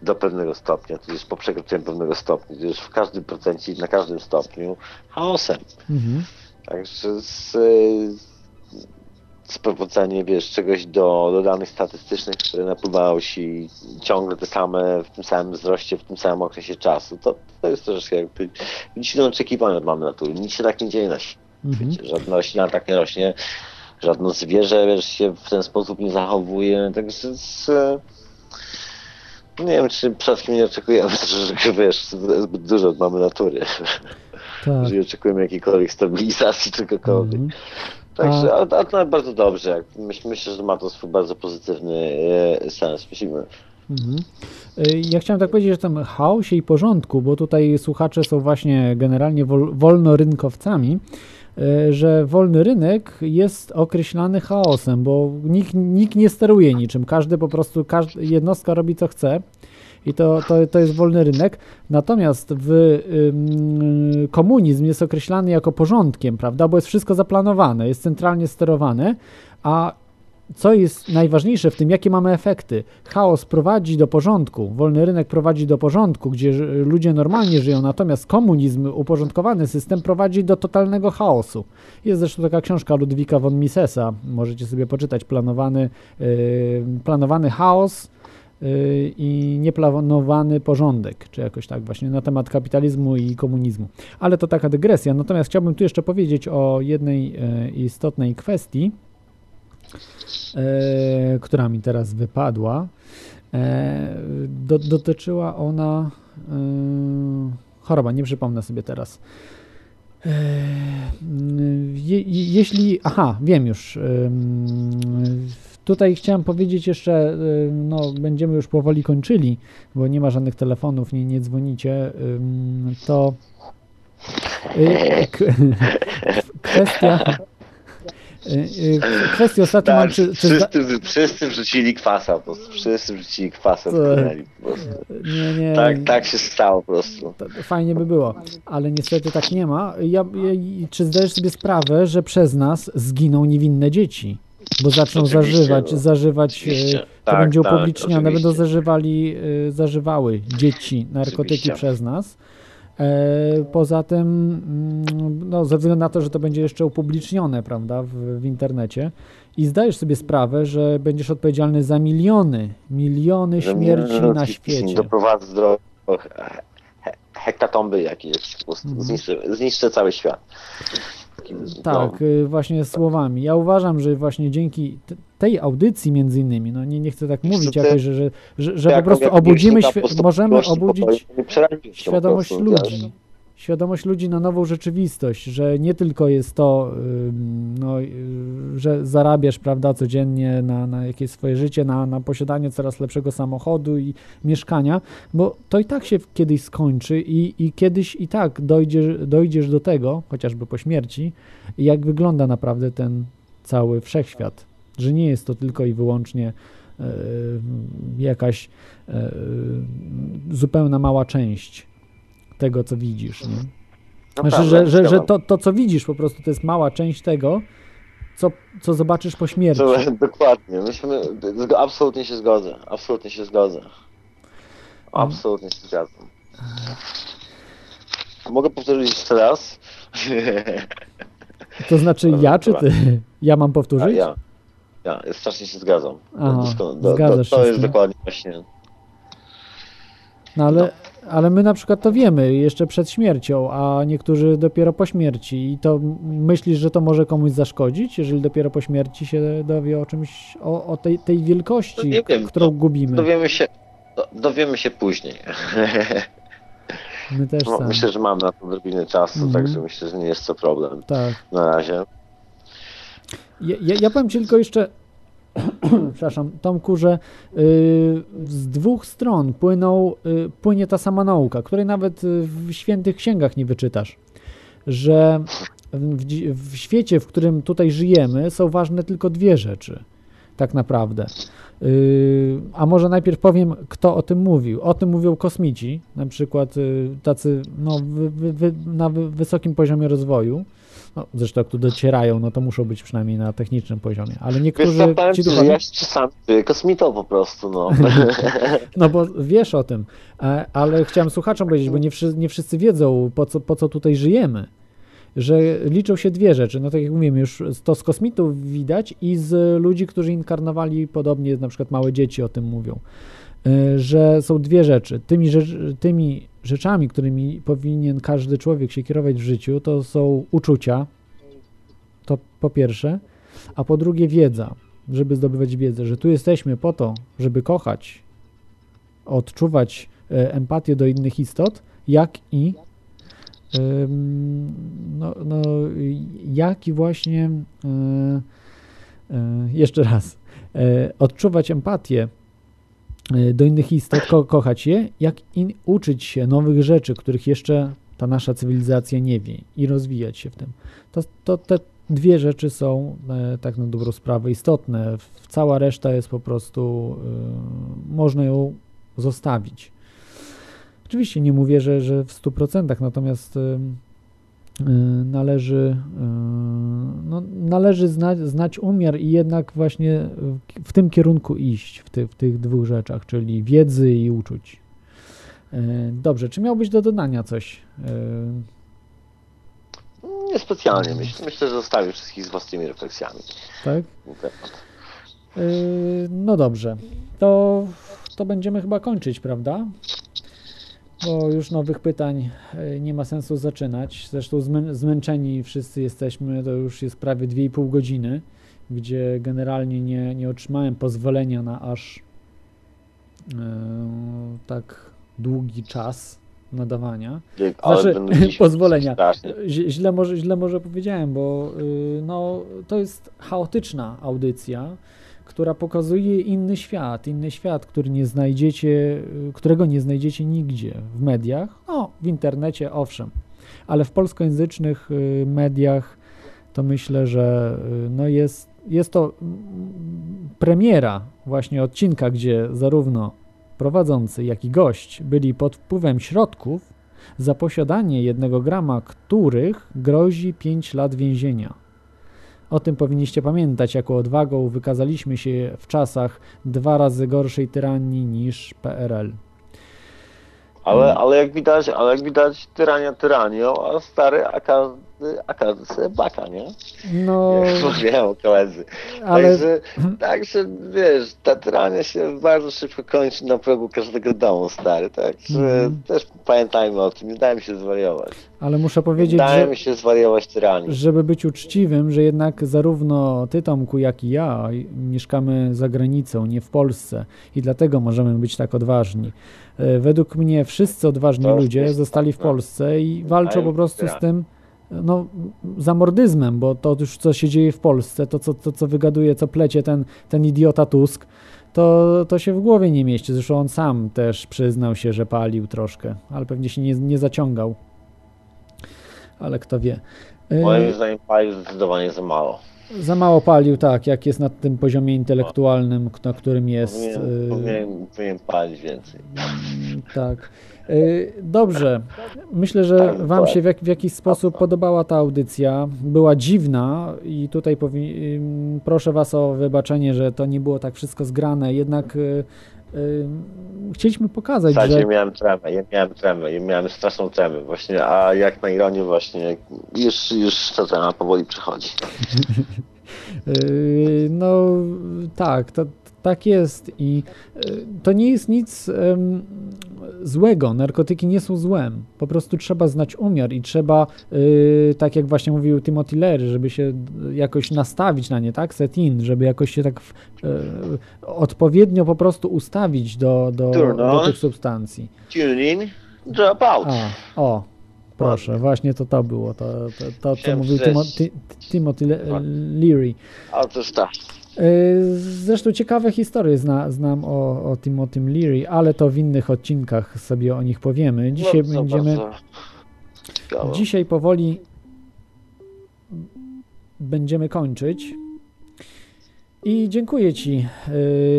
do pewnego stopnia, to jest po przekroczeniu pewnego stopnia, to jest w każdym procencie, na każdym stopniu chaosem. Mhm. Także z, sprowadzenie, wiesz, czegoś do, do danych statystycznych, które napływają ci ciągle te same, w tym samym wzroście, w tym samym okresie czasu, to, to jest troszeczkę jakby dziwne oczekiwania od mamy natury. Nic się tak nie dzieje na świecie. Mhm. Żadna roślina tak nie rośnie, żadne zwierzę wiesz, się w ten sposób nie zachowuje, także z, nie wiem, czy przede wszystkim nie oczekujemy, że wiesz, zbyt dużo od mamy natury, Tak. że nie oczekujemy jakiejkolwiek stabilizacji czegokolwiek. Mhm. Także, ale, ale to bardzo dobrze. jak- Myśl, myślę, że ma to swój bardzo pozytywny e, sens. Myślimy. Mhm. Y, Ja chciałem tak powiedzieć, że tam chaosie i porządku, bo tutaj słuchacze są właśnie generalnie wol, wolnorynkowcami, y, że wolny rynek jest określany chaosem, bo nikt, nikt nie steruje niczym. Każdy po prostu, każdy, jednostka robi co chce. I to, to, to jest wolny rynek. Natomiast w komunizm jest określany jako porządkiem, prawda? Bo jest wszystko zaplanowane, jest centralnie sterowane, a co jest najważniejsze w tym, jakie mamy efekty? Chaos prowadzi do porządku, wolny rynek prowadzi do porządku, gdzie ludzie normalnie żyją, natomiast komunizm, uporządkowany system prowadzi do totalnego chaosu. Jest zresztą taka książka Ludwika von Misesa, możecie sobie poczytać, planowany, planowany chaos i nieplanowany porządek, czy jakoś tak właśnie na temat kapitalizmu i komunizmu. Ale to taka dygresja, natomiast chciałbym tu jeszcze powiedzieć o jednej yy, istotnej kwestii, e, która mi teraz wypadła. Do, dotyczyła ona choroba, nie przypomnę sobie teraz. Je, jeśli. Aha, wiem już. Tutaj chciałem powiedzieć jeszcze, no będziemy już powoli kończyli, bo nie ma żadnych telefonów, nie, nie dzwonicie, to y, kwestia Y, y, kwestię ostatnio tak, mam... Czy, czy wszyscy, zda... wszyscy wrzucili kwasa po prostu. Wszyscy wrzucili kwasa po prostu. Nie, nie. Tak, tak się stało po prostu. Fajnie by było, ale niestety tak nie ma. Ja, ja, czy zdajesz sobie sprawę, że przez nas zginą niewinne dzieci? Bo zaczną oczywiście, zażywać, no. zażywać, oczywiście. to tak, będzie tak, upublicznione, tak, będą zażywali, zażywały dzieci narkotyki oczywiście. przez nas. E, poza tym, mm, no, ze względu na to, że to będzie jeszcze upublicznione, prawda, w, w internecie i zdajesz sobie sprawę, że będziesz odpowiedzialny za miliony, miliony śmierci na świecie. Doprowadzę do hektatomby prostu mhm. zniszczę, zniszczę cały świat. Tak, no. właśnie słowami. Ja uważam, że właśnie dzięki tej audycji między innymi, no nie, nie chcę tak mówić jakoś, że, że, że, że po prostu obudzimy, możemy obudzić świadomość ludzi świadomość ludzi na nową rzeczywistość, że nie tylko jest to, no, y, że zarabiasz, prawda, codziennie na, na jakieś swoje życie, na, na posiadanie coraz lepszego samochodu i mieszkania, bo to i tak się kiedyś skończy i, i kiedyś i tak dojdziesz, dojdziesz do tego, chociażby po śmierci, jak wygląda naprawdę ten cały wszechświat, że nie jest to tylko i wyłącznie y, jakaś y, zupełna mała część tego, co widzisz. Nie? No znaczy, że, że, że to, to, co widzisz, po prostu to jest mała część tego, co, co zobaczysz po śmierci. Dokładnie. Myśmy, absolutnie się zgodzę. Absolutnie się zgodzę. Absolutnie się zgadzam. Mogę powtórzyć jeszcze raz? To znaczy ja, czy ty? Ja mam powtórzyć? Ja, ja. ja strasznie się zgadzam. Aha, do, do, to, to jest dokładnie właśnie... No ale, ale my na przykład to wiemy jeszcze przed śmiercią, a niektórzy dopiero po śmierci. I to myślisz, że to może komuś zaszkodzić, jeżeli dopiero po śmierci się dowie o czymś, o, o tej, tej wielkości, no wiem, którą gubimy? Dowiemy się, dowiemy się później. My też no, Myślę, że mam na to odrobinę czasu, mhm. także myślę, że nie jest to problem. Tak. Na razie. Ja, ja, ja powiem Ci tylko jeszcze przepraszam, Tomku, że y, z dwóch stron płyną, y, płynie ta sama nauka, której nawet w świętych księgach nie wyczytasz, że w, w świecie, w którym tutaj żyjemy, są ważne tylko dwie rzeczy, tak naprawdę. Y, a może najpierw powiem, kto o tym mówił. O tym mówią kosmici, na przykład tacy no, na wysokim poziomie rozwoju, no, zresztą jak tu docierają, no to muszą być przynajmniej na technicznym poziomie, ale niektórzy... Wiesz, co, ci duchowi... ja czasami kosmitą po prostu, no. no bo wiesz o tym, e, ale chciałem słuchaczom powiedzieć, bo nie, wszyscy, nie wszyscy wiedzą, po co, po co tutaj żyjemy, że liczą się dwie rzeczy, no tak jak mówiłem, już to z kosmitów widać i z ludzi, którzy inkarnowali podobnie, na przykład małe dzieci o tym mówią, że są dwie rzeczy. Tymi, rzecz, tymi rzeczami, którymi powinien każdy człowiek się kierować w życiu, to są uczucia, to po pierwsze, a po drugie wiedza, żeby zdobywać wiedzę, że tu jesteśmy po to, żeby kochać, odczuwać e, empatię do innych istot, jak i no, no, jak i właśnie e, jeszcze raz odczuwać empatię Y, do innych istot, ko kochać je, jak i uczyć się nowych rzeczy, których jeszcze ta nasza cywilizacja nie wie i rozwijać się w tym. To, to te dwie rzeczy są e, tak na dobrą sprawę istotne. Cała reszta jest po prostu, e, można ją zostawić. Oczywiście nie mówię, że, że w 100%, natomiast e, Y, należy, y, no, należy znać, znać umiar i jednak właśnie w tym kierunku iść, w, ty, w tych dwóch rzeczach, czyli wiedzy i uczuć. Y, dobrze, czy miałbyś do dodania coś? Niespecjalnie. Myślę, myślę, że zostawię wszystkich z własnymi refleksjami. Tak? No dobrze. To, to będziemy chyba kończyć, prawda? Bo już nowych pytań e, nie ma sensu zaczynać. Zresztą zmęczeni wszyscy jesteśmy, to już jest prawie 2,5 godziny, gdzie generalnie nie, nie otrzymałem pozwolenia na aż e, tak długi czas nadawania. Znaczy, pozwolenia. Źle może, źle może powiedziałem, bo y, no, to jest chaotyczna audycja, która pokazuje inny świat, inny świat, który nie znajdziecie, y, którego nie znajdziecie nigdzie w mediach, no w internecie owszem, ale w polskojęzycznych y, mediach to myślę, że y, no jest, jest to mm, premiera właśnie odcinka, gdzie zarówno prowadzący, jak i gość byli pod wpływem środków, za posiadanie jednego grama których grozi 5 lat więzienia. O tym powinniście pamiętać, jako odwagą wykazaliśmy się w czasach dwa razy gorszej tyranii niż PRL. Ale, ale jak widać, ale jak widać tyrania tyranią, a stary, a każdy, a każdy sobie baka, nie? No, Jak mówią koledzy. ale Także, także wiesz, ta tyrania się bardzo szybko kończy na progu każdego domu, stary. Także Mhm. też pamiętajmy o tym, nie dajmy się zwariować. ale muszę Nie powiedzieć, że, dajmy się zwariować tyranii. żeby być uczciwym, że jednak zarówno ty, Tomku, jak i ja mieszkamy za granicą, nie w Polsce i dlatego możemy być tak odważni. E, Według mnie wszyscy odważni To ludzie zostali w prawda. Polsce i walczą po prostu z tym no, zamordyzmem, bo to już co się dzieje w Polsce, to co, to, co wygaduje, co plecie ten, ten idiota Tusk, to, to się w głowie nie mieści. Zresztą on sam też przyznał się, że palił troszkę, ale pewnie się nie, nie zaciągał. Ale kto wie. E, Moim zdaniem paliw zdecydowanie za mało. Za mało palił, tak, jak jest na tym poziomie intelektualnym, na którym jest. Powinien, y, powinien, powinien palić więcej. mm, Tak. Y, Dobrze. Myślę, że Tak, Wam się w, jak, w jakiś sposób podobała ta audycja. Była dziwna i tutaj proszę Was o wybaczenie, że to nie było tak wszystko zgrane. Jednak chcieliśmy W pokazać, zasadzie że. miałem tremę, ja miałem tremę, ja miałem straszną tremę właśnie, a jak na ironię właśnie, już, już ta trema powoli przechodzi. Yy, No tak, to, tak jest i yy, to nie jest nic złego. Narkotyki nie są złem. Po prostu trzeba znać umiar i trzeba, yy, tak jak właśnie mówił Timothy Leary, żeby się jakoś nastawić na nie, tak? Set in, żeby jakoś się tak yy, odpowiednio po prostu ustawić do, do, do tych substancji. Tune in, drop out. A, o, proszę, właśnie to to było, to, to, to co mówił. Timo, Ti- Timothy Le- Leary. Otóż tak. Yy, Zresztą ciekawe historie zna, znam o, o Timothy Leary, ale to w innych odcinkach sobie o nich powiemy. Dzisiaj Bardzo, będziemy. bardzo. Dzisiaj powoli będziemy kończyć. I dziękuję Ci,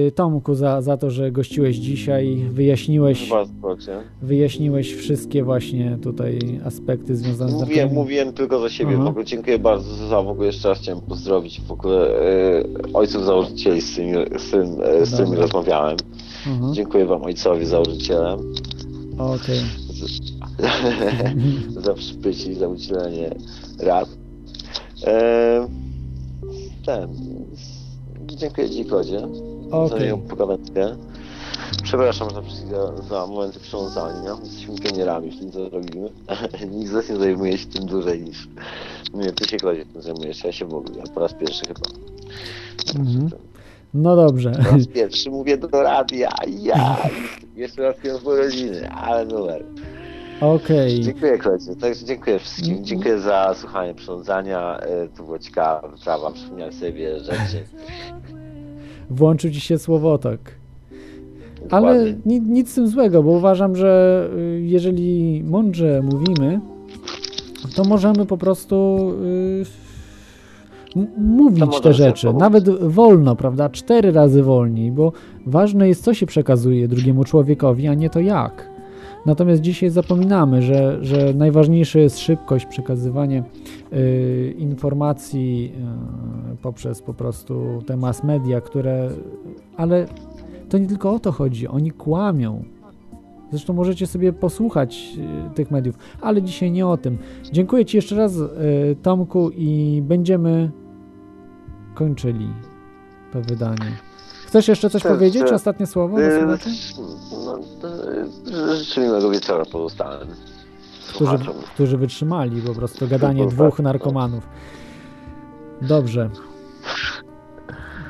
yy, Tomku, za, za to, że gościłeś dzisiaj. Wyjaśniłeś, wyjaśniłeś wszystkie właśnie tutaj aspekty związane z Mówiłem, mówiłem tylko za siebie. Aha. W ogóle dziękuję bardzo za w ogóle jeszcze raz chciałem pozdrowić w ogóle e, ojców założycieli, z którymi, z, tym, e, z którymi rozmawiałem. Aha, Dziękuję wam ojcowi założycielem Okej. za przybycie i za udzielenie rad. E, ten. Dziękuję Ci, Kodzie, za Okej. nią pogadankę. Przepraszam za, za, za momenty przełączania. Jesteśmy pionierami w tym, co robimy. Nikt z nas nie zajmuje się tym dłużej niż... Nie, Ty się, Kodzie, tym zajmujesz. Ja się w ogóle. Po raz pierwszy chyba. Mhm. No dobrze. Po raz pierwszy mówię do radia. Ja! Jeszcze raz w urodziny, ale numer. Okej. Dziękuję Kodzie. Także dziękuję wszystkim. Mhm. Dziękuję za słuchanie przyrządzania. E, To była ciekawa wyprawa. Przypomniałem sobie wiele rzeczy. Włączył Ci się słowotok. Ale Dokładnie. ni, nic z tym złego, bo uważam, że y, jeżeli mądrze mówimy, to możemy po prostu y, mówić te rzeczy. Nawet wolno, prawda? Cztery razy wolniej, bo ważne jest, co się przekazuje drugiemu człowiekowi, a nie to jak. Natomiast dzisiaj zapominamy, że, że najważniejsze jest szybkość, przekazywanie y, informacji y, poprzez po prostu te mass media, które. Ale to nie tylko o to chodzi, oni kłamią. Zresztą możecie sobie posłuchać y, tych mediów, ale dzisiaj nie o tym. Dziękuję Ci jeszcze raz, y, Tomku, i będziemy kończyli to wydanie. Chcesz jeszcze coś powiedzieć? Ostatnie słowo? do E, słuchaczy? No, e, życzę miłego wieczora pozostałym którzy, którzy wytrzymali po prostu gadanie dwóch narkomanów. Dobrze.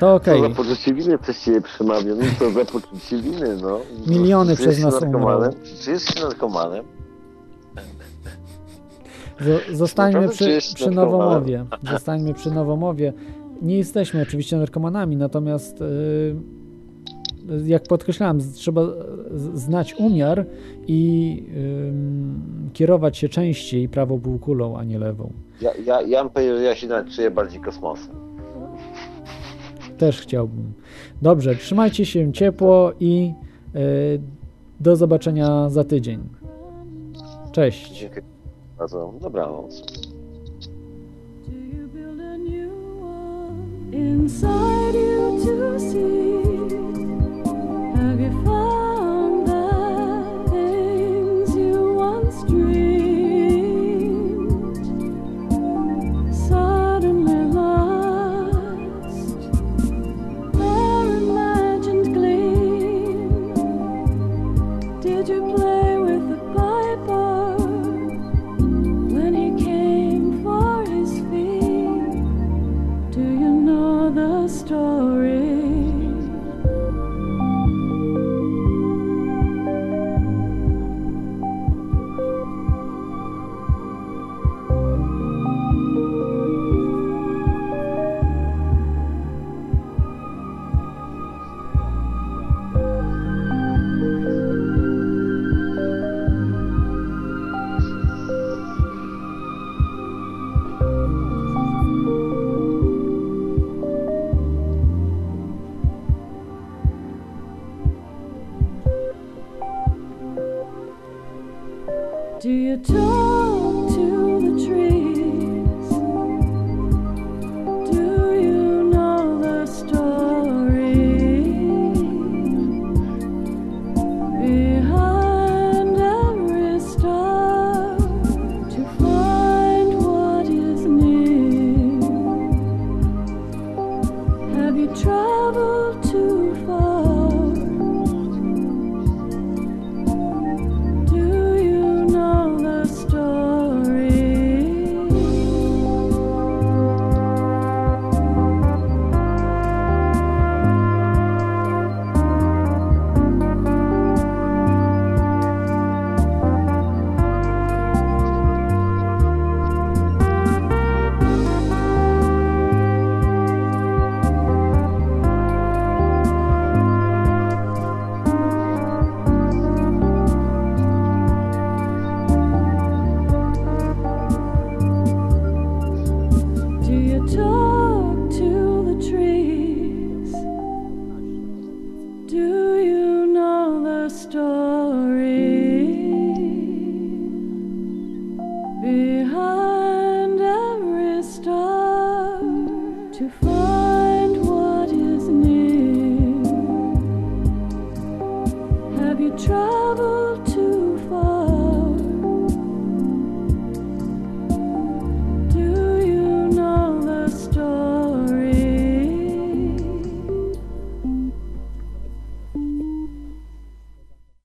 To Co okej. za poczucie winy przez ciebie przemawia? No co za poczucie winy, no. Miliony Czy przez nas umrą. Czy jesteś narkomanem? Zostańmy przy, przy? Nowomowie. Zostańmy przy Nowomowie. Nie jesteśmy oczywiście narkomanami, natomiast y, jak podkreślałem, trzeba znać umiar i kierować się częściej prawą półkulą, a nie lewą. Ja, ja, ja bym powiedział, że ja się nawet czuję bardziej kosmosem. Też chciałbym. Dobrze, trzymajcie się ciepło i y, do zobaczenia za tydzień. Cześć. Dziękuję bardzo. Dobranoc. Inside you to see? Do you talk to the trees?